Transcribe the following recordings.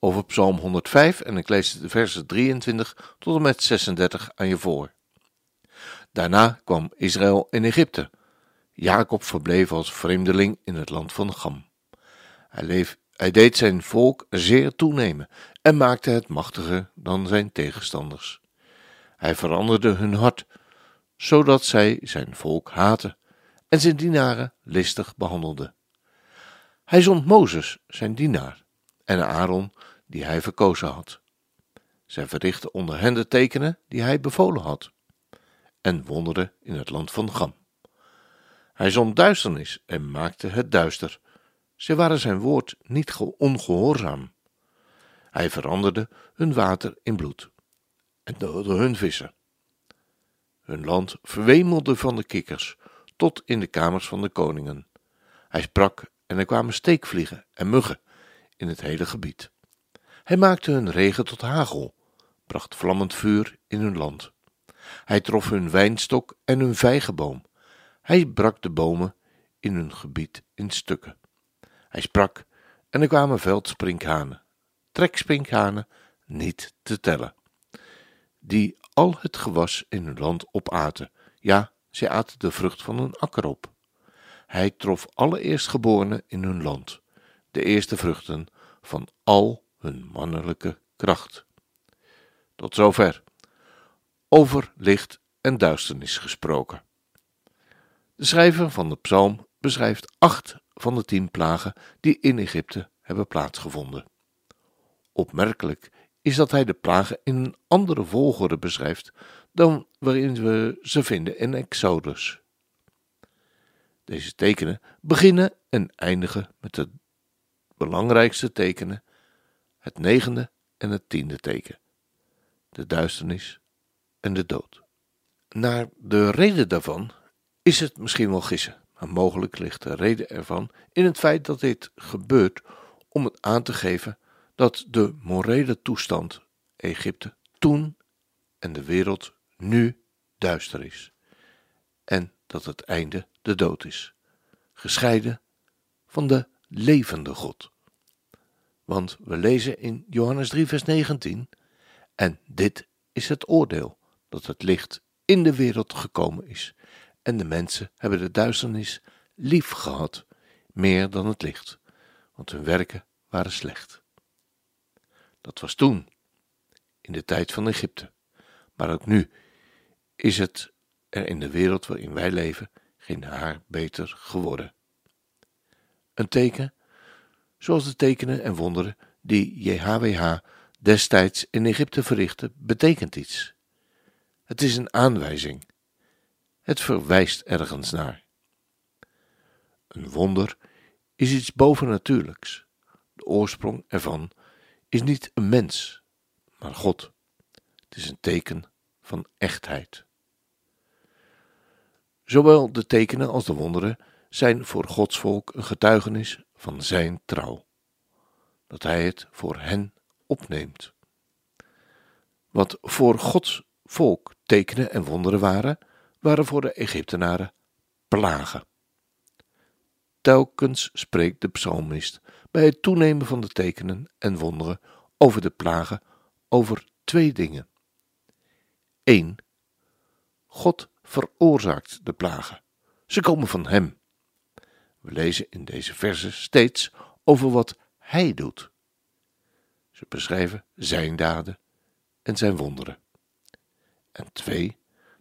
over Psalm 105 en ik lees de versen 23 tot en met 36 aan je voor. Daarna kwam Israël in Egypte. Jacob verbleef als vreemdeling in het land van Gam. Hij, leef, hij deed zijn volk zeer toenemen en maakte het machtiger dan zijn tegenstanders. Hij veranderde hun hart, zodat zij zijn volk haten en zijn dienaren listig behandelde. Hij zond Mozes, zijn dienaar, en Aaron, die hij verkozen had. Zij verrichtten onder hen de tekenen die hij bevolen had, en wonderen in het land van Gam. Hij zond duisternis en maakte het duister. Zij waren zijn woord niet ongehoorzaam. Hij veranderde hun water in bloed en doodde hun vissen. Hun land verwemelde van de kikkers tot in de kamers van de koningen. Hij sprak en er kwamen steekvliegen en muggen in het hele gebied. Hij maakte hun regen tot hagel, bracht vlammend vuur in hun land. Hij trof hun wijnstok en hun vijgenboom. Hij brak de bomen in hun gebied in stukken. Hij sprak en er kwamen veldsprinkhanen, treksprinkhanen, niet te tellen, die al het gewas in hun land opaten. Ja, zij aten de vrucht van hun akker op. Hij trof alle eerstgeborenen in hun land, de eerste vruchten van al hun mannelijke kracht. Tot zover. Over licht en duisternis gesproken. De schrijver van de psalm beschrijft acht van de tien plagen die in Egypte hebben plaatsgevonden. Opmerkelijk is dat hij de plagen in een andere volgorde beschrijft dan waarin we ze vinden in Exodus. Deze tekenen beginnen en eindigen met de belangrijkste tekenen het negende en het tiende teken, de duisternis en de dood. Naar de reden daarvan is het misschien wel gissen, maar mogelijk ligt de reden ervan in het feit dat dit gebeurt om het aan te geven dat de morele toestand Egypte toen en de wereld nu duister is en dat het einde de dood is, gescheiden van de levende God. Want we lezen in Johannes 3, vers 19: En dit is het oordeel: dat het licht in de wereld gekomen is. En de mensen hebben de duisternis lief gehad, meer dan het licht, want hun werken waren slecht. Dat was toen, in de tijd van Egypte. Maar ook nu is het er in de wereld waarin wij leven geen haar beter geworden. Een teken zoals de tekenen en wonderen die JHWH destijds in Egypte verrichtte, betekent iets. Het is een aanwijzing. Het verwijst ergens naar. Een wonder is iets bovennatuurlijks. De oorsprong ervan is niet een mens, maar God. Het is een teken van echtheid. Zowel de tekenen als de wonderen zijn voor Gods volk een getuigenis van zijn trouw, dat hij het voor hen opneemt. Wat voor Gods volk tekenen en wonderen waren, waren voor de Egyptenaren plagen. Telkens spreekt de psalmist bij het toenemen van de tekenen en wonderen over de plagen over twee dingen. 1. God veroorzaakt de plagen. Ze komen van Hem. We lezen in deze verse steeds over wat Hij doet. Ze beschrijven Zijn daden en Zijn wonderen. En twee,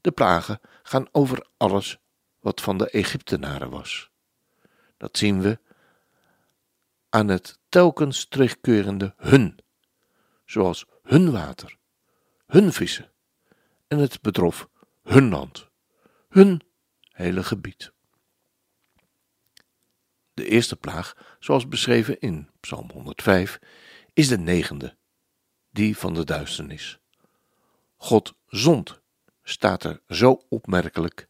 de plagen gaan over alles wat van de Egyptenaren was. Dat zien we aan het telkens terugkerende hun, zoals hun water, hun vissen, en het betrof hun land, hun hele gebied. De eerste plaag, zoals beschreven in Psalm 105, is de negende, die van de duisternis. God zond, staat er zo opmerkelijk,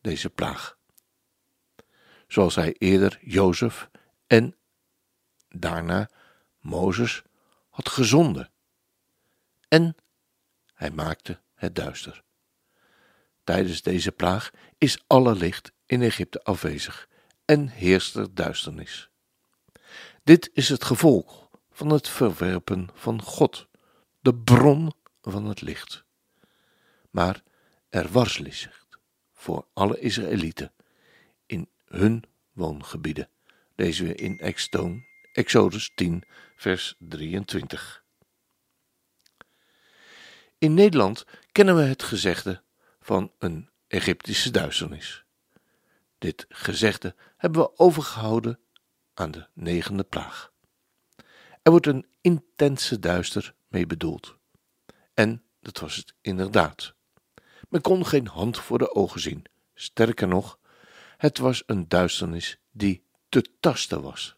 deze plaag. Zoals hij eerder Jozef en daarna Mozes had gezonden. En hij maakte het duister. Tijdens deze plaag is alle licht in Egypte afwezig en heerst er duisternis. Dit is het gevolg van het verwerpen van God, de bron van het licht. Maar er was licht voor alle Israëlieten in hun woongebieden. Lezen we in Exodus 10, vers 23. In Nederland kennen we het gezegde van een Egyptische duisternis. Dit gezegde hebben we overgehouden aan de negende plaag. Er wordt een intense duister mee bedoeld. En dat was het inderdaad. Men kon geen hand voor de ogen zien. Sterker nog, het was een duisternis die te tasten was.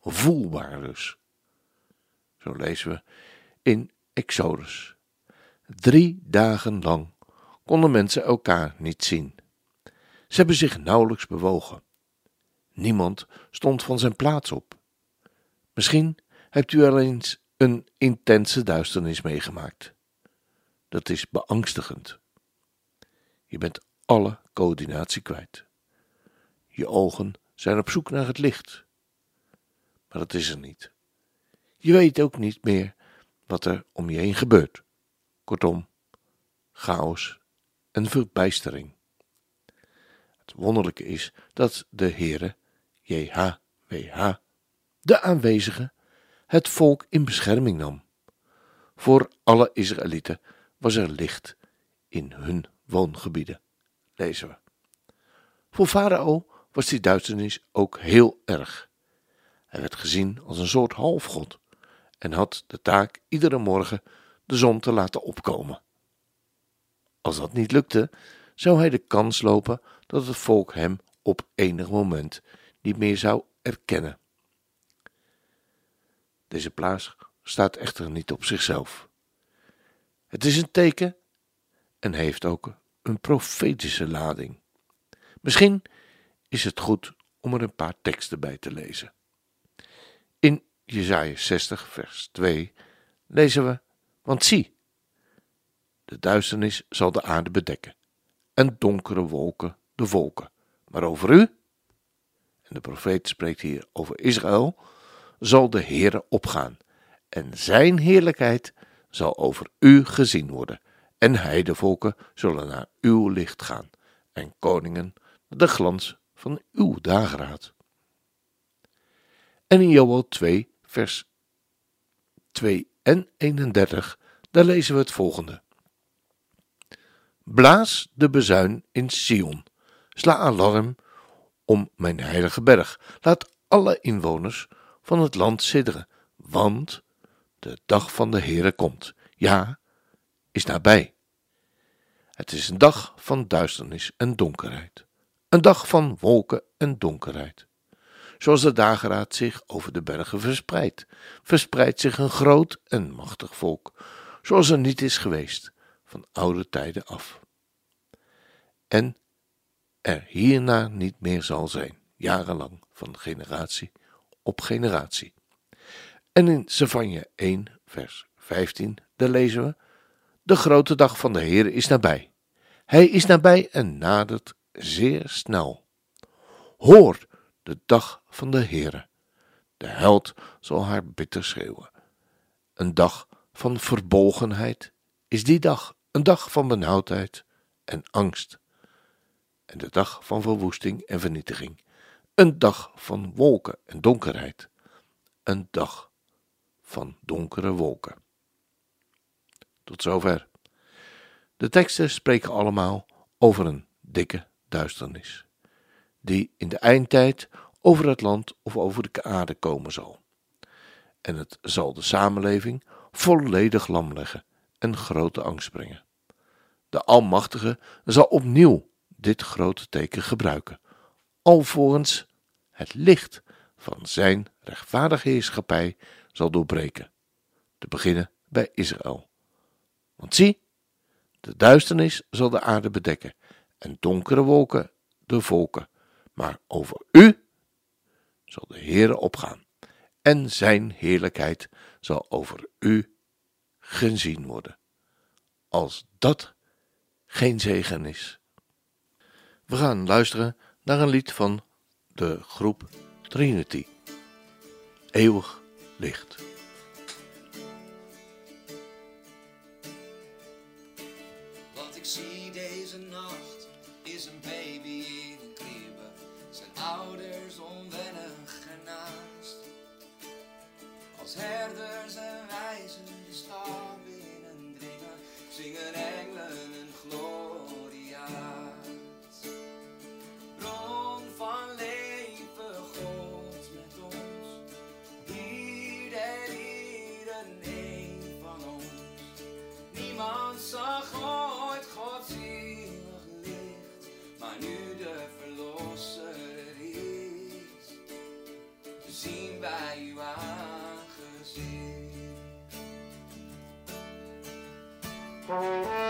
Voelbaar dus. Zo lezen we in Exodus. Drie dagen lang konden mensen elkaar niet zien. Ze hebben zich nauwelijks bewogen. Niemand stond van zijn plaats op. Misschien hebt u al eens een intense duisternis meegemaakt. Dat is beangstigend. Je bent alle coördinatie kwijt. Je ogen zijn op zoek naar het licht. Maar dat is er niet. Je weet ook niet meer wat er om je heen gebeurt. Kortom, chaos en verbijstering. Wonderlijke is dat de Heere, JHWH, de aanwezige, het volk in bescherming nam. Voor alle Israëlieten was er licht in hun woongebieden, lezen we. Voor Farao was die duisternis ook heel erg. Hij werd gezien als een soort halfgod en had de taak iedere morgen de zon te laten opkomen. Als dat niet lukte, zou hij de kans lopen dat het volk hem op enig moment niet meer zou erkennen. Deze plaats staat echter niet op zichzelf. Het is een teken en heeft ook een profetische lading. Misschien is het goed om er een paar teksten bij te lezen. In Jesaja 60 vers 2 lezen we, want zie, de duisternis zal de aarde bedekken en donkere wolken de volken. Maar over u, en de profeet spreekt hier over Israël, zal de Heere opgaan en zijn heerlijkheid zal over u gezien worden en heidevolken zullen naar uw licht gaan en koningen de glans van uw dageraad. En in Joel 2, vers 2 en 31, daar lezen we het volgende. Blaas de bezuin in Sion. Sla alarm om mijn heilige berg. Laat alle inwoners van het land sidderen, want de dag van de Heere komt. Ja, is nabij. Het is een dag van duisternis en donkerheid. Een dag van wolken en donkerheid. Zoals de dageraad zich over de bergen verspreidt, verspreidt zich een groot en machtig volk, zoals er niet is geweest van oude tijden af. En er hierna niet meer zal zijn, jarenlang, van generatie op generatie. En in Savanje 1, vers 15, daar lezen we: De grote dag van de Heer is nabij. Hij is nabij en nadert zeer snel. Hoor de dag van de Heere. De held zal haar bitter schreeuwen. Een dag van verbolgenheid is die dag, een dag van benauwdheid en angst. En de dag van verwoesting en vernietiging, een dag van wolken en donkerheid, een dag van donkere wolken. Tot zover. De teksten spreken allemaal over een dikke duisternis, die in de eindtijd over het land of over de aarde komen zal. En het zal de samenleving volledig lam leggen en grote angst brengen. De Almachtige zal opnieuw dit grote teken gebruiken, alvorens het licht van zijn rechtvaardige heerschappij zal doorbreken, te beginnen bij Israël. Want zie, de duisternis zal de aarde bedekken en donkere wolken de volken, maar over u zal de Heere opgaan en zijn heerlijkheid zal over u gezien worden. Als dat geen zegen is. We gaan luisteren naar een lied van de groep Trinity. Eeuwig licht. Música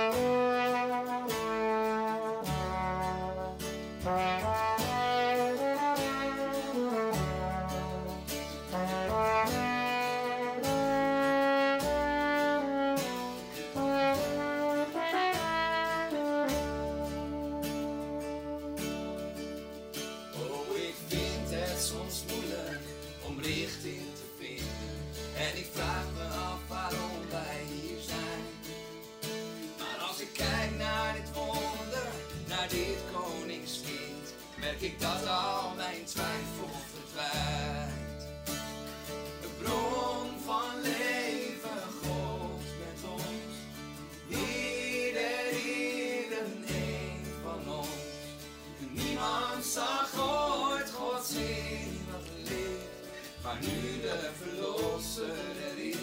Gods eeuwig licht, maar nu de Verlosser er is,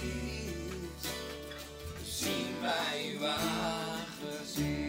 zien wij uw aangezicht.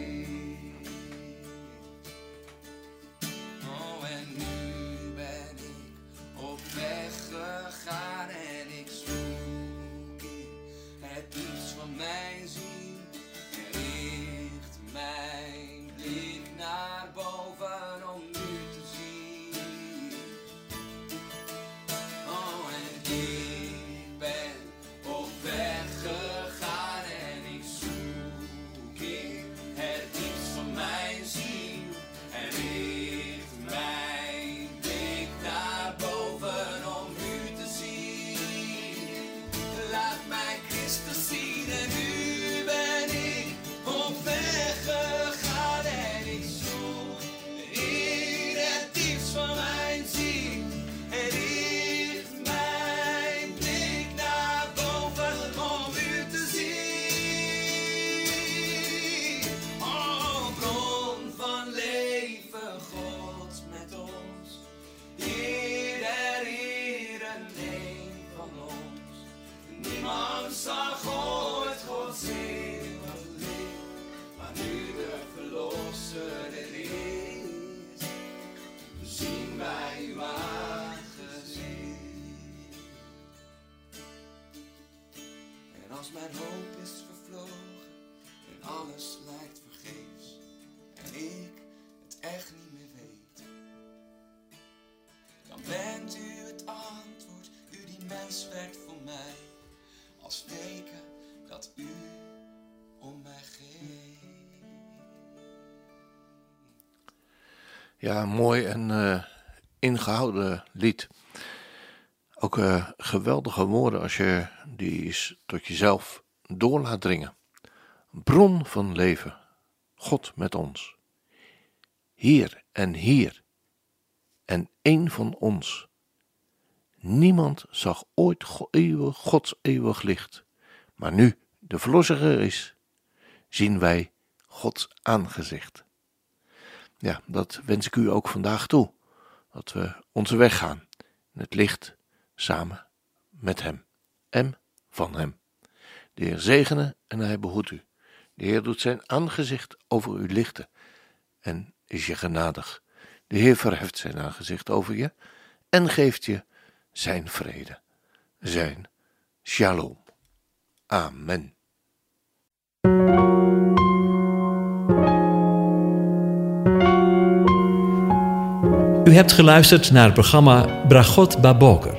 Mijn hoop is vervlogen en alles lijkt vergeefs en ik het echt niet meer weet, dan bent u het antwoord, u die mens werd voor mij, als teken dat u om mij geeft. Ja, mooi en eh, ingehouden lied. Ook eh, geweldige woorden als je die tot jezelf door laat dringen. Bron van leven, God met ons. Hier en hier en één van ons. Niemand zag ooit Gods eeuwig licht, maar nu de Verlosser er is, zien wij Gods aangezicht. Ja, dat wens ik u ook vandaag toe. Dat we onze weg gaan in het licht samen met Hem en van Hem. De Heer zegene en Hij behoedt u. De Heer doet zijn aangezicht over u lichten en is je genadig. De Heer verheft zijn aangezicht over je en geeft je zijn vrede, zijn shalom. Amen. U hebt geluisterd naar het programma Bragot Baboker.